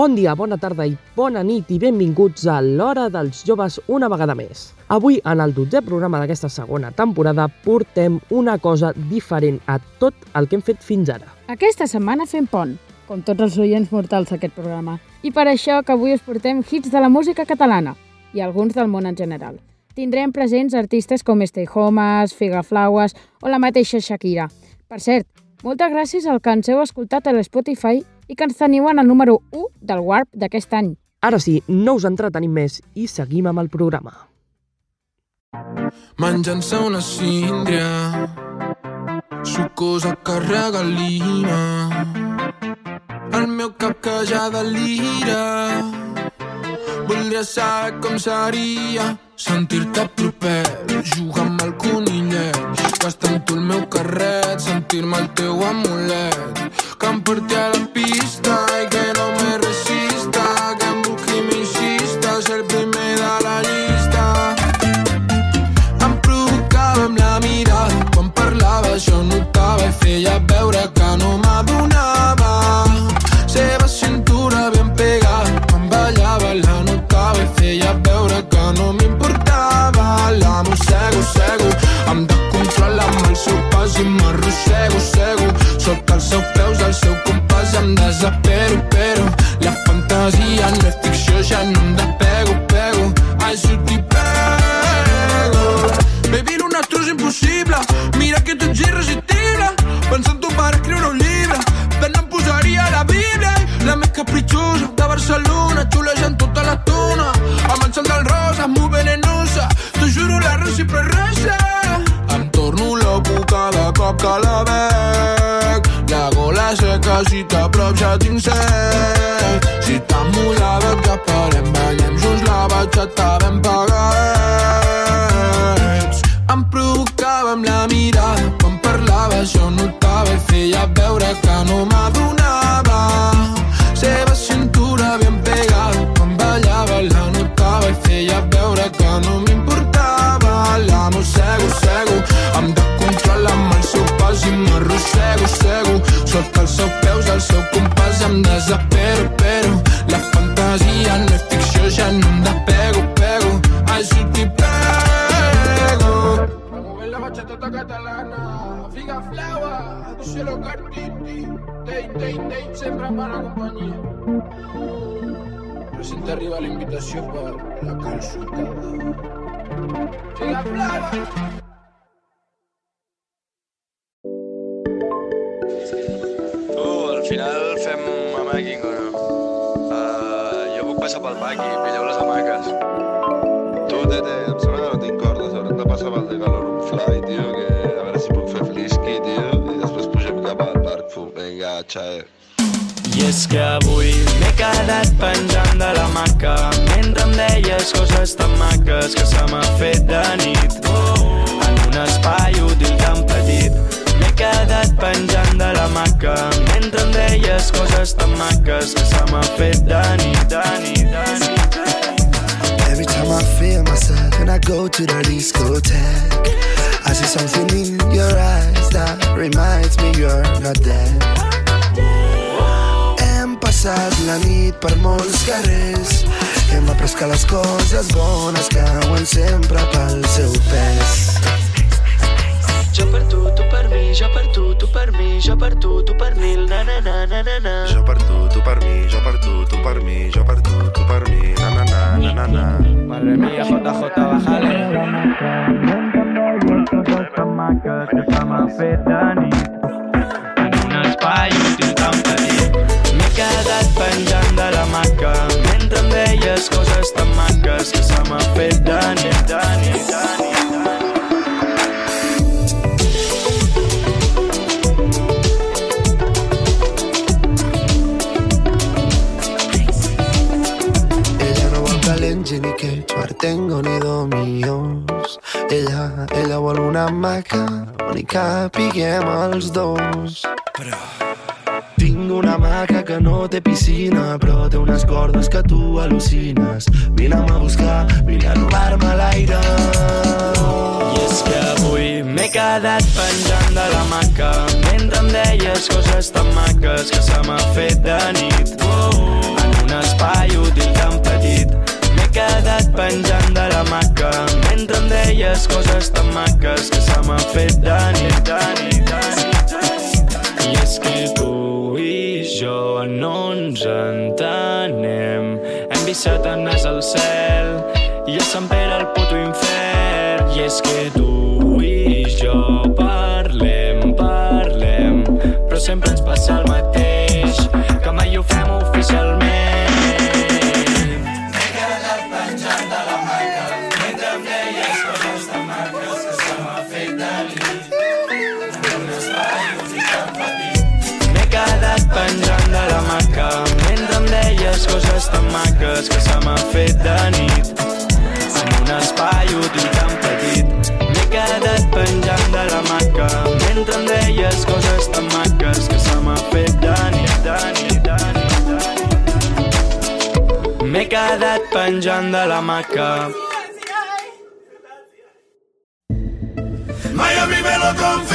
Bon dia, bona tarda i bona nit i benvinguts a l'Hora dels Joves una vegada més. Avui, en el dotzè programa d'aquesta segona temporada, portem una cosa diferent a tot el que hem fet fins ara. Aquesta setmana fem pont, com tots els oients mortals d'aquest programa. I per això que avui us portem hits de la música catalana i alguns del món en general. Tindrem presents artistes com Stay Homes, Figaflaues o la mateixa Shakira. Per cert, moltes gràcies al que ens heu escoltat a l'Spotify i que ens teniu en el número 1 del Warp d'aquest any. Ara sí, no us entretenim més i seguim amb el programa. Menjant-se una síndria sucosa que regalina el meu cap que ja delira voldria saber com seria sentir-te proper jugar amb el conillet gastar amb tu el meu carret sentir-me el teu amulet. Que em porti a la pista i que no me resista que em busqui i m'insista ser el primer de la llista. Em provocava amb la mirada quan parlava jo notava i feia veure que no m'adonava i m'arrossego, cego sota els seus peus, el seu compàs em desespero, però la fantasia no és ficció, ja no em despego, pego. Si que la veig La gola seca, si t'aprop ja tinc set. Si tan mullada que parem Ballem junts la batxata ben pagats Presenta arriba la invitació per la Figa flava Tu, al final fem amàquing o no? Uh, jo puc passar pel paqui i pilleu les hamaques. Tu, Tete, em sembla que no tinc cordes. Haurem de passar pel de calor un fly, tio, que a veure si puc fer flisky, tio, i després pugem cap al parc. Vinga, xae. És que avui m'he quedat penjant de la maca mentre em deies coses tan maques que se m'ha fet de nit en un espai útil tan petit m'he quedat penjant de la maca mentre em deies coses tan maques que se m'ha fet de nit, de nit, de nit. Every time I feel myself and I go to the discotheque, I see something in your eyes that reminds me you're not dead. Passat la nit per molts carrers, hem après que les coses bones cauen sempre pel seu pes. Jo per tu, tu per mi, jo per tu, tu per mi, jo per tu, tu per mi, na na na na na na. Jo per tu, tu per mi, jo per tu, tu per mi, jo per tu, tu per mi, na na na, na na na. Madre mía, JJ, bájale. que se m'ha fet de nit en un espai útil nit, de nit. Ella no vol que l'engi ni que tengo ni dominions. Ella, ella vol una maca on hi capiguem els dos. Però una maca que no té piscina, però té unes cordes que tu al·lucines. vine a buscar, vine a robar-me l'aire. I és que avui m'he quedat penjant de la maca mentre em deies coses tan maques que se m'ha fet de nit. En un espai útil tan petit m'he quedat penjant de la maca mentre em deies coses tan maques que se m'ha fet de nit. coses que se m'ha fet de nit en un espai útil tan petit. M'he quedat penjant de la maca mentre em deies coses tan maques que se m'ha fet de nit, de nit, de nit, de nit. M'he quedat penjant de la maca. Miami me lo.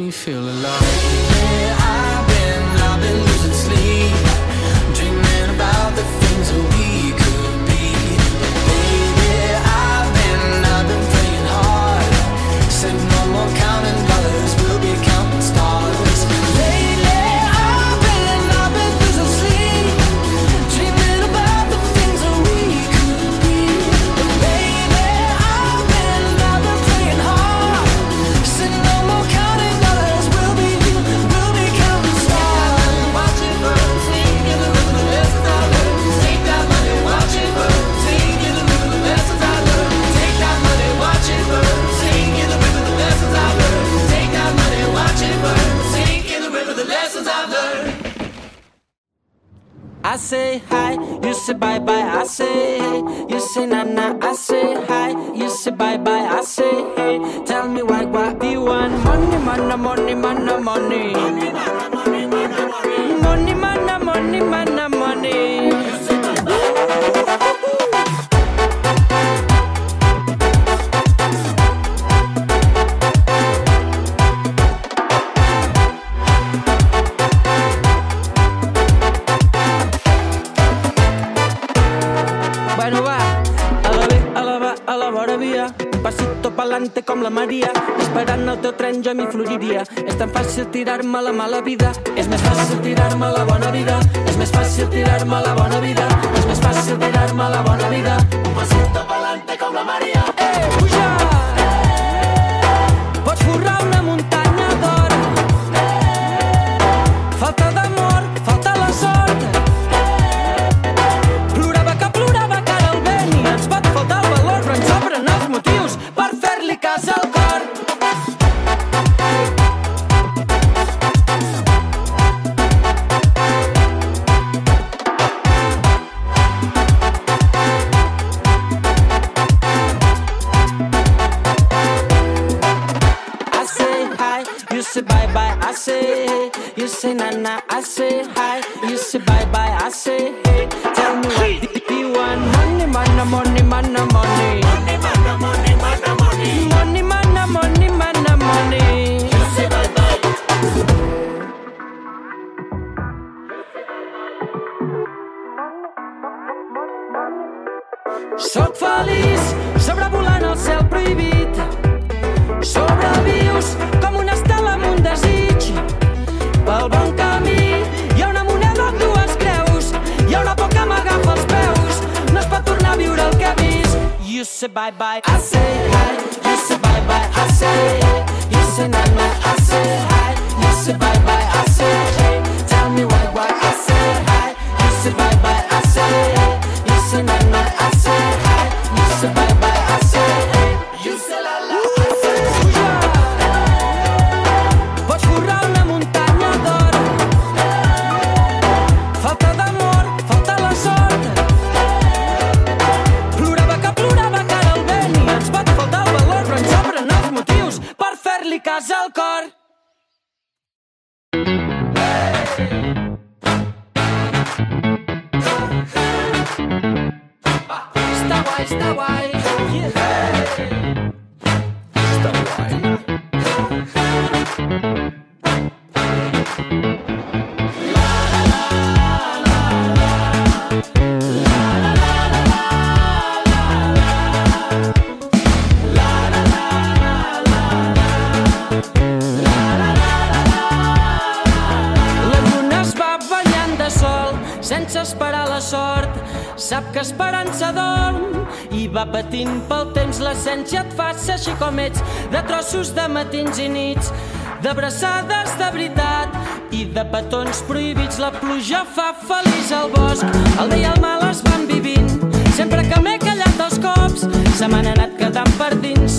me feel alive. Yeah, I fàcil tirar-me la mala vida, és més fàcil tirar-me la bona vida, és més fàcil tirar-me la bona vida, és més fàcil tirar-me la bona vida. Un pasito say bye bye. I say hi, you say bye bye. I say you say night night. I say hi, you say bye bye. I say. hòmets, de trossos de matins i nits, d'abraçades de veritat i de petons prohibits. La pluja fa feliç al bosc, el bé i el mal es van vivint. Sempre que m'he callat els cops, se m'han anat quedant per dins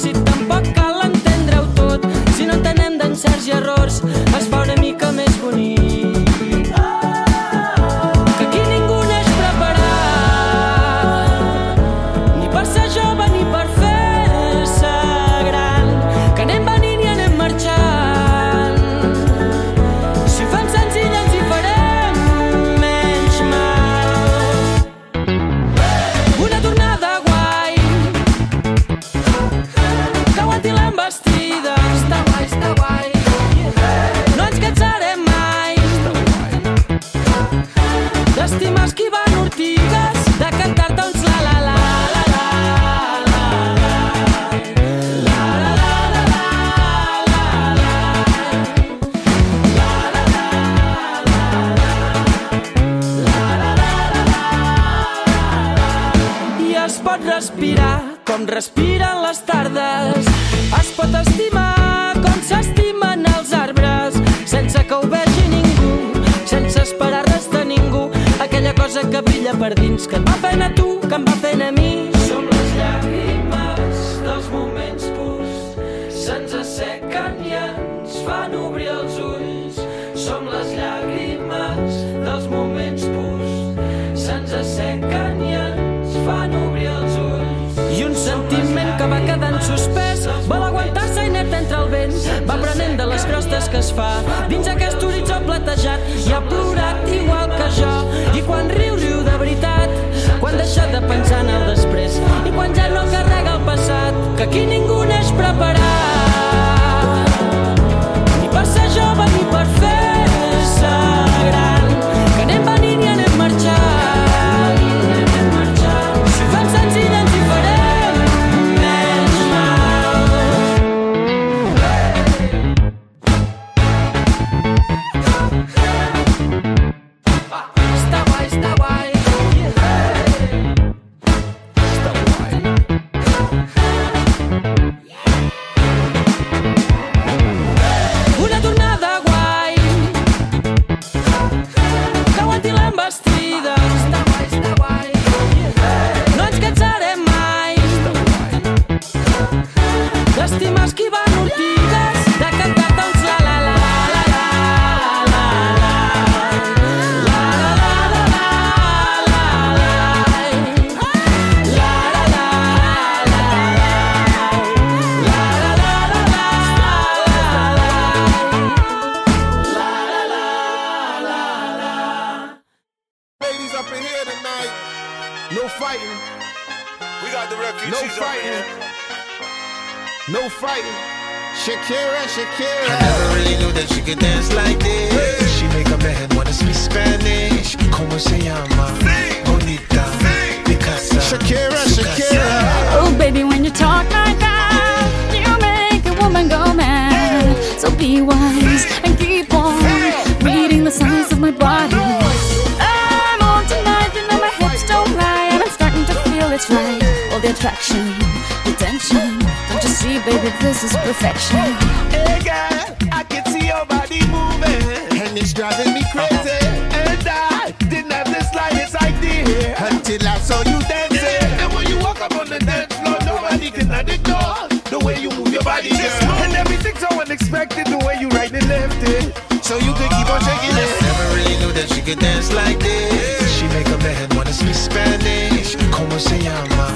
knew that she could dance like this. She make a man wanna speak Spanish. Como se llama?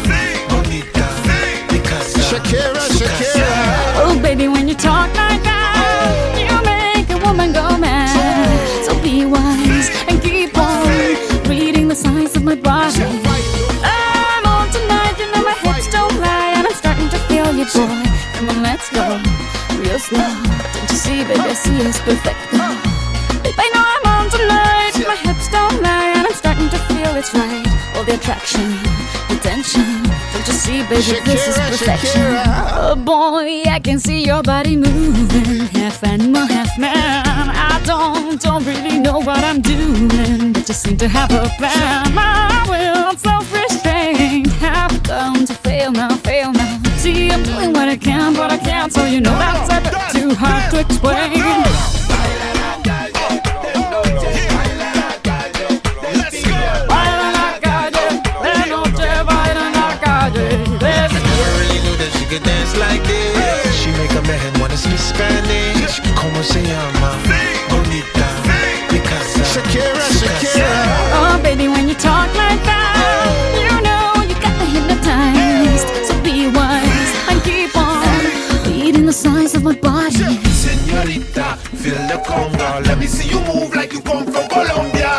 Bonita. Picasa. Shakira, Shakira. Oh, baby, when you talk like that, oh. you make a woman go mad. So be wise and keep on reading the signs of my body. I'm on tonight, you know my hips don't lie, and I'm starting to feel you, boy. Come on, let's go, real slow. Don't you see, baby, I see it's perfect. The attraction, the tension. Don't you see, baby, this is Shakira, perfection. Shakira. Oh boy, I can see your body moving, half animal, half man. I don't, don't really know what I'm doing, but just seem to have a plan. My will, self-restraint, have come to fail now, fail now. See, I'm doing what I can, but I can't, so you know that's a bit too hard to explain. Se llama? Bonita. Picasa. Shakira, Su casa. Shakira. Oh, baby, when you talk like that, you know you got me hypnotized. So be wise and keep on reading the signs of my body. Señorita, feel the conga. Let me see you move like you come from Colombia.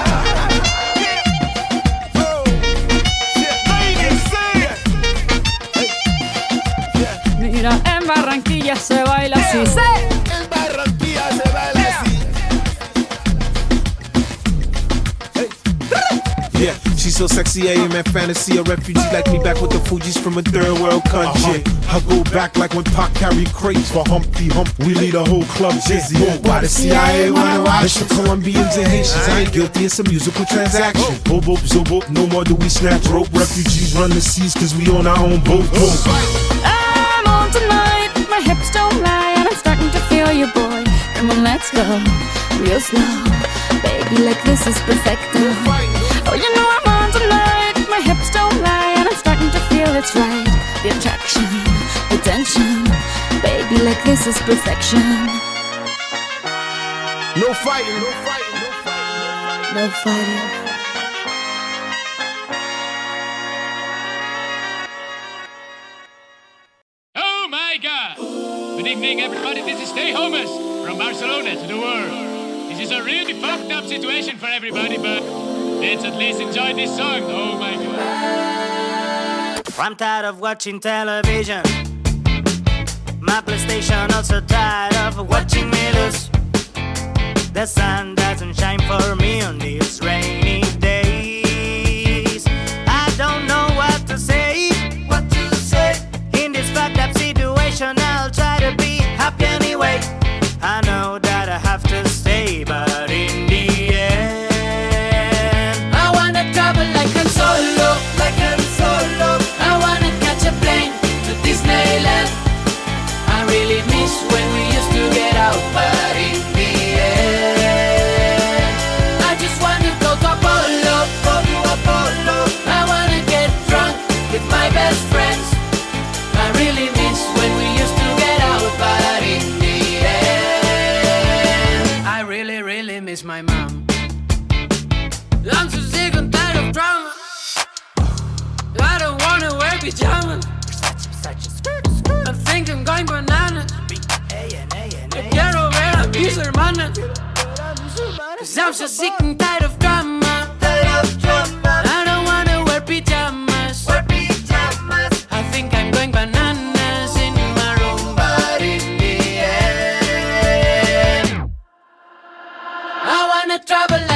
Mira, en Barranquilla se baila así. She's so sexy, I am at fantasy. A refugee like me back with the Fuji's from a third world country. Uh-huh. I go back like when Pac carried crates for Humpty Hump. We lead a whole club dizzy. Why the CIA wanna watch the Colombians and Haitians? I ain't guilty, it's a musical transaction. Boop, boop, zo, boop, no more do we snatch rope. Refugees run the seas cause we own our own boat. boat. I'm on tonight, my hips don't lie, and I'm starting to feel you, boy. Come on, let's go, real slow. Baby, like this is perfect. Oh, you know I'm lie, and I'm starting to feel it's right. The attraction, the tension. Baby, like this is perfection. No fighting, no fighting, no fighting. No fighting. Oh my god! Good evening, everybody. This is Stay Homeless from Barcelona to the world. This is a really fucked up situation for everybody, but let's at least enjoy this song. Oh my god. I'm tired of watching television. My PlayStation also tired of watching me lose. The sun doesn't shine for me on these rainy when we used to get out, but in the end, I just wanna go Apollo, to Apollo. I wanna get drunk with my best friends. I really miss when we used to get out, but in the end, I really, really miss my mom. I'm so sick and tired of drama. I don't wanna wear pajamas. I'm going a mis hermanas. Cause I'm so sick and tired of drama. I don't wanna wear pajamas. Wear pajamas. I think I'm going bananas in my room, but in the end, I wanna travel.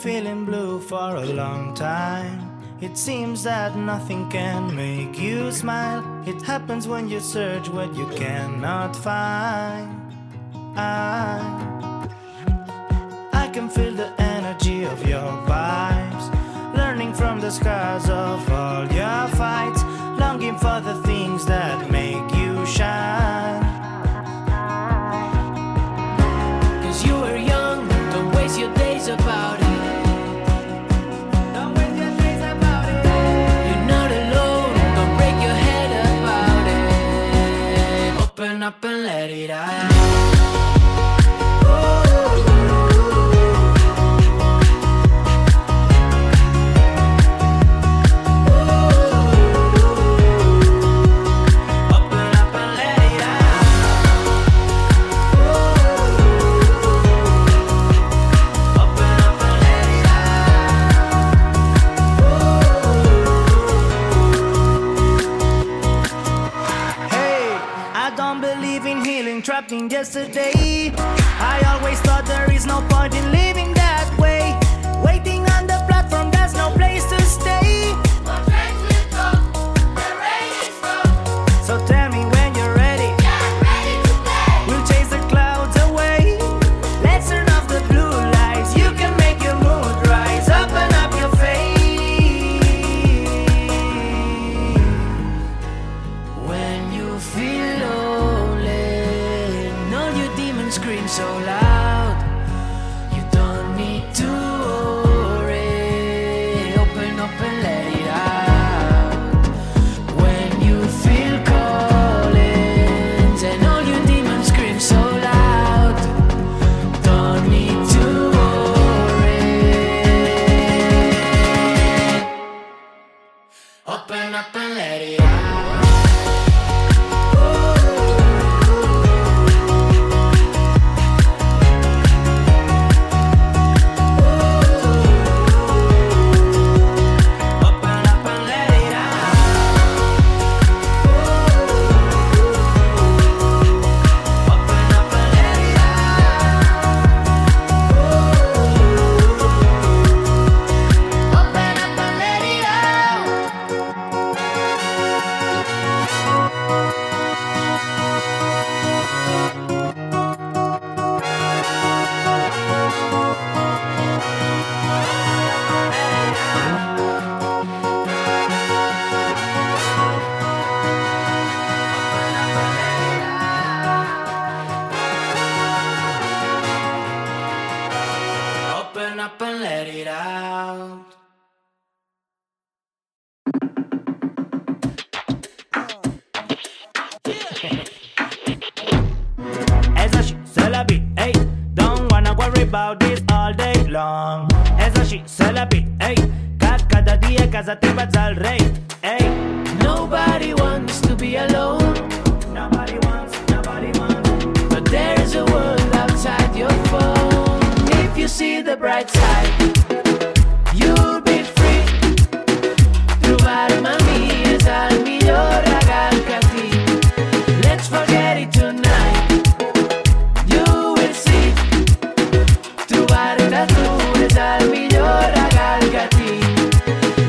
feeling blue for a long time. It seems that nothing can make you smile. It happens when you search what you cannot find. I, I can feel the energy of your vibes, learning from the scars up and let it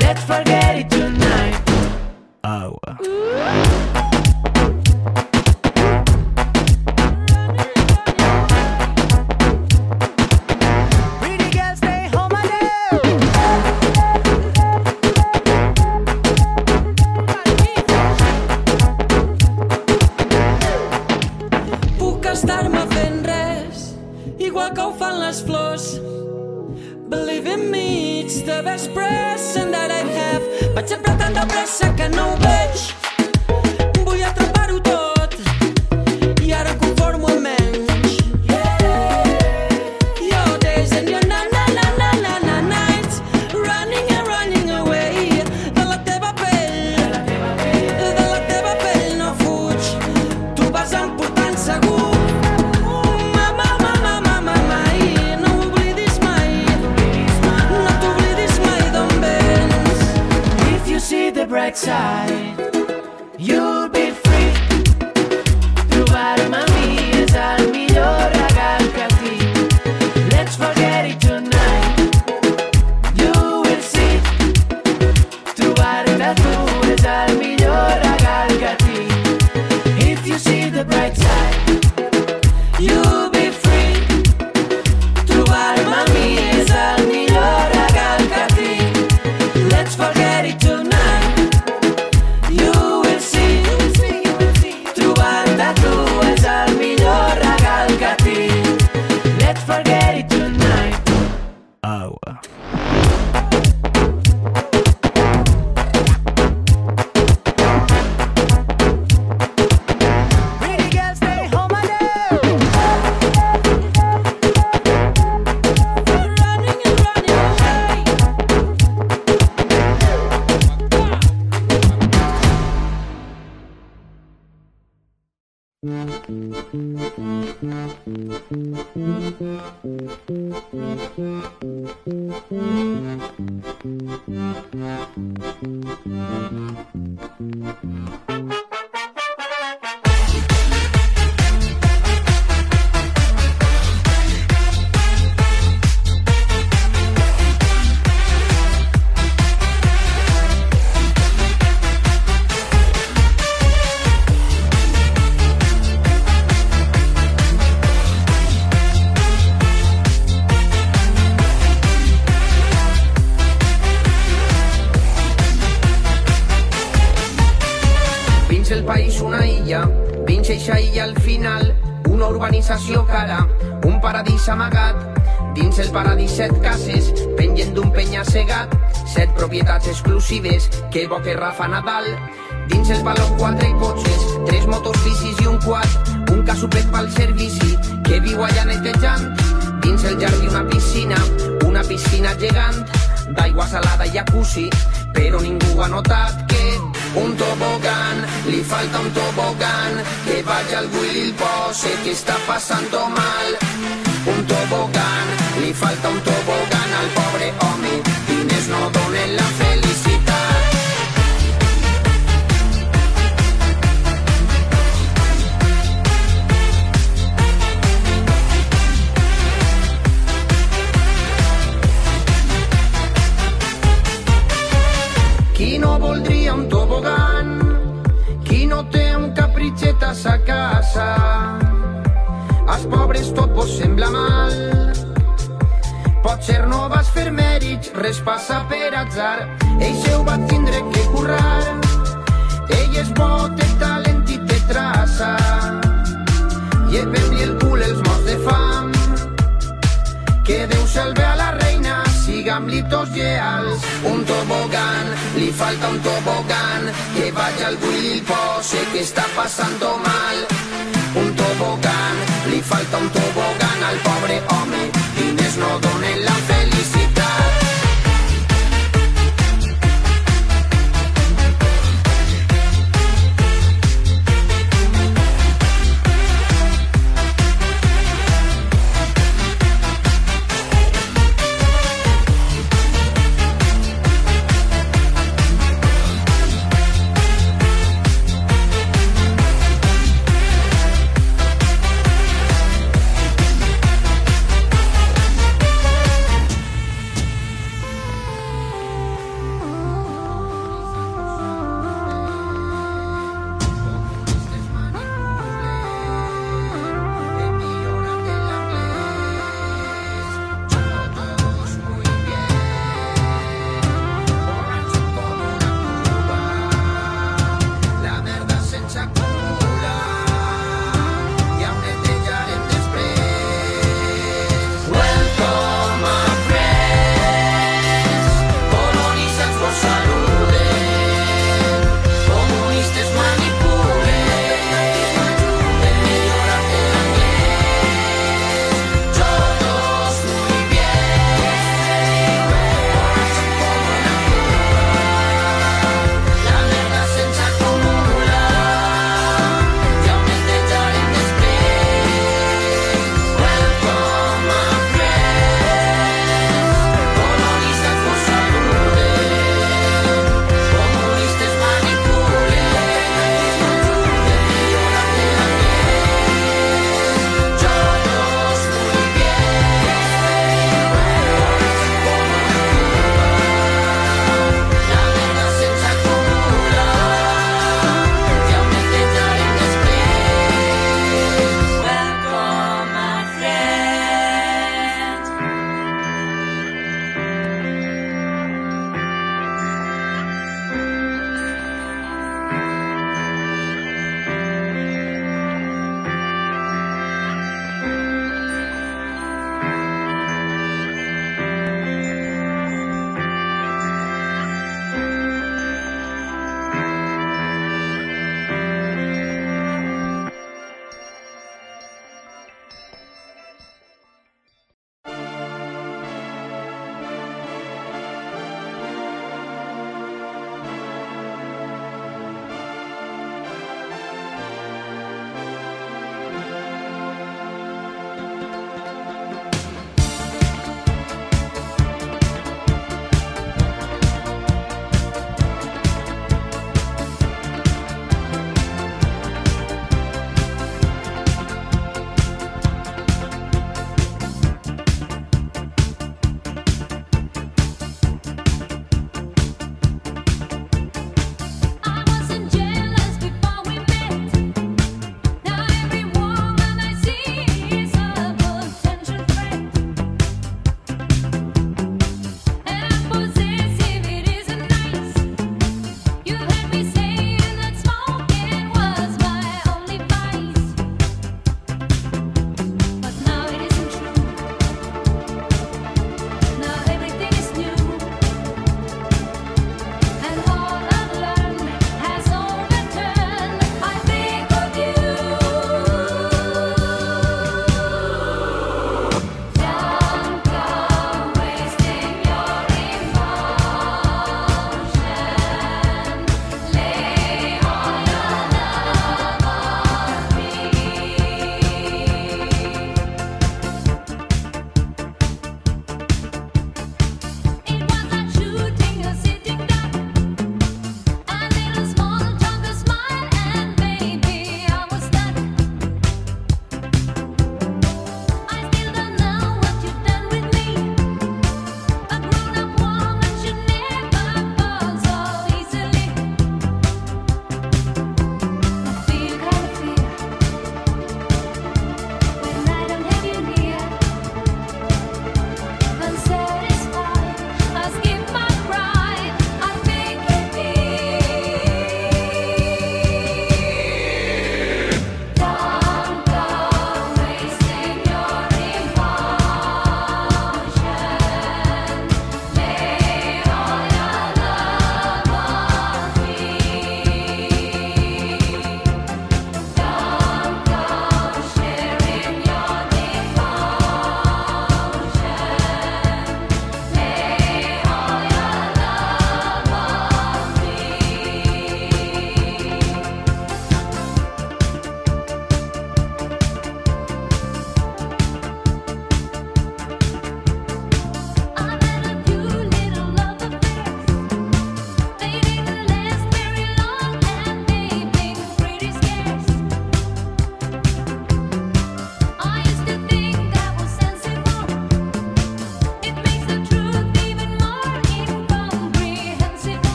Let's forget it tonight. Oh. té Rafa Nadal. Dins el valor quatre cotxes, tres motos, bicis i un quad, un casupet pel servici, que viu allà netejant. Dins el jardí una piscina, una piscina gegant, d'aigua salada i jacuzzi, però ningú ha notat que un tobogán, li falta un tobogán, que vagi algú i el posi, que està passant mal. Un tobogán, li falta un tobogán al pobre home, diners no donen la fe.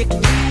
you.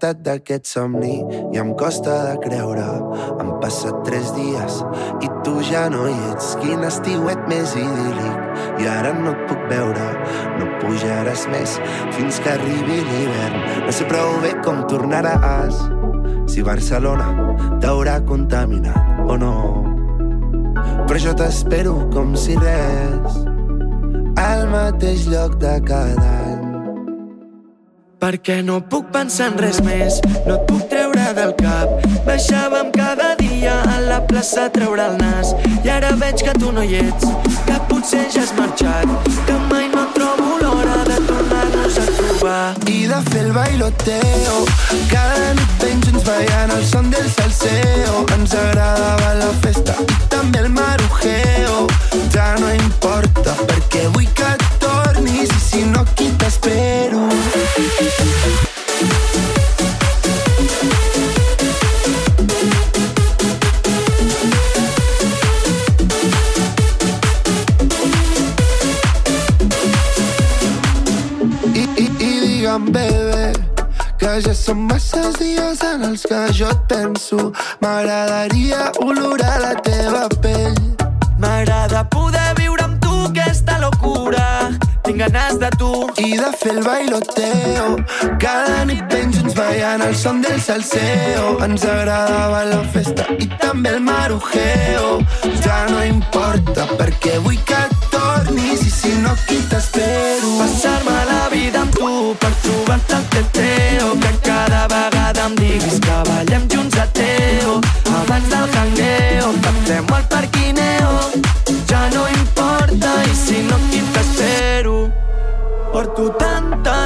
Despertat d'aquest somni i em costa de creure. Han passat tres dies i tu ja no hi ets. Quin estiuet més idíl·lic i ara no et puc veure. No pujaràs més fins que arribi l'hivern. No sé prou bé com tornaràs si Barcelona t'haurà contaminat o no. Però jo t'espero com si res al mateix lloc de cada any. Perquè no puc pensar en res més, no et puc treure del cap. Baixàvem cada dia a la plaça a treure el nas i ara veig que tu no hi ets, que potser ja has marxat, que mai no trobo l'hora de tornar-nos a trobar. I de fer el bailoteo Cada nit ben junts ballant el son del salseo Ens agradava la festa i també el marujeo Ja no importa perquè vull que i si no aquí t'espero I, i, i digue'm, bebè, que ja són masses dies en els que jo et penso. M'agradaria olorar la teva pell. M'agrada poder viure amb tu aquesta locura. Tinc ganes de tu. I de fer el bailoteo. Cada nit ben junts ballant el son del salseo. Ens agradava la festa i també el marujeo. Ja no importa perquè vull que tornis i si no aquí t'espero. Passar-me la vida amb tu per trobar-te al teteo que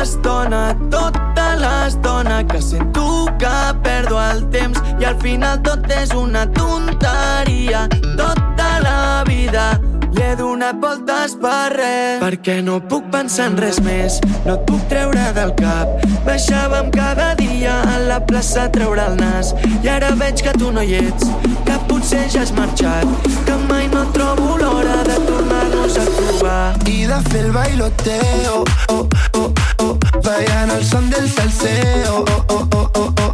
tanta estona, tota l'estona que sento que perdo el temps i al final tot és una tonteria. Tota la vida li he donat voltes per res perquè no puc pensar en res més. No et puc treure del cap. Baixàvem cada dia a la plaça a treure el nas i ara veig que tu no hi ets que potser ja has marxat que mai no trobo l'hora de tornar-nos a trobar. I de fer el bailoteo oh, oh, oh, Ballant el son del salseo. Oh, oh, oh,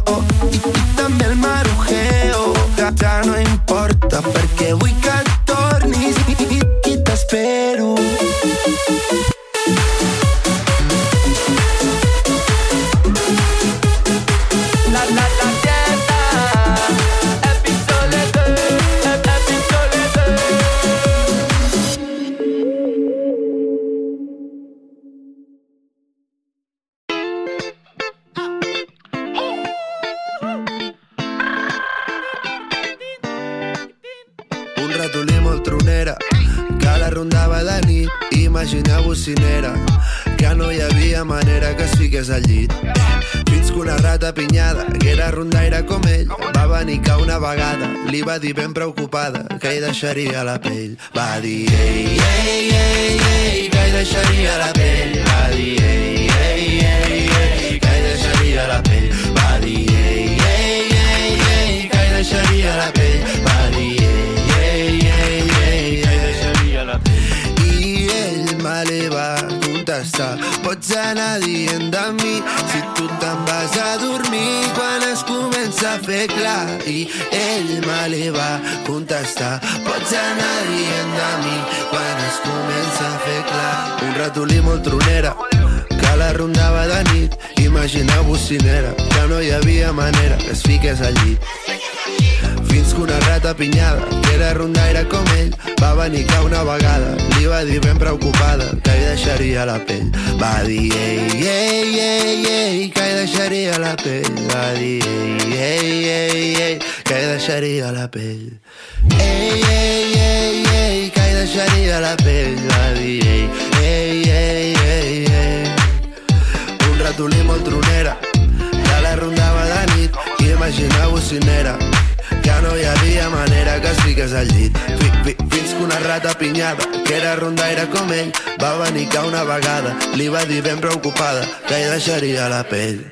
va dir ben preocupada que hi deixaria la pell. Va dir, ei, ei, ei, ei, que hi deixaria la pell. Va dir, ei, ei, ei, ei, que hi deixaria la pell. Va dir, ei, ei, ei, ei, que hi deixaria la pell. Va dir, ei, ei, ei, ei, que hi deixaria la pell. I ell me li va contestar Pots anar dient de mi Si comença a fer clar I ell me li va contestar Pots anar dient de mi Quan es comença a fer clar Un ratolí molt tronera que la rondava de nit Imagina bocinera que no hi havia manera que es fiqués al llit fins que una rata pinyada, que era rondaire com ell, va venir una vegada li va dir ben preocupada que hi deixaria la pell. Va dir, ei, ei, ei, ei, que hi deixaria la pell. Va dir, ei, ei, ei, ei, que hi deixaria la pell. Ei, ei, ei, ei, que hi deixaria la pell. Va dir, ei, ei, ei, ei, ei. Un ratolí molt tronera, que la rondava de nit, i imagina bocinera, no hi havia manera que es fiqués al llit. Fi, fi, fins que una rata pinyada que era rondaire com ell va venir que una vegada li va dir ben preocupada que hi deixaria la pell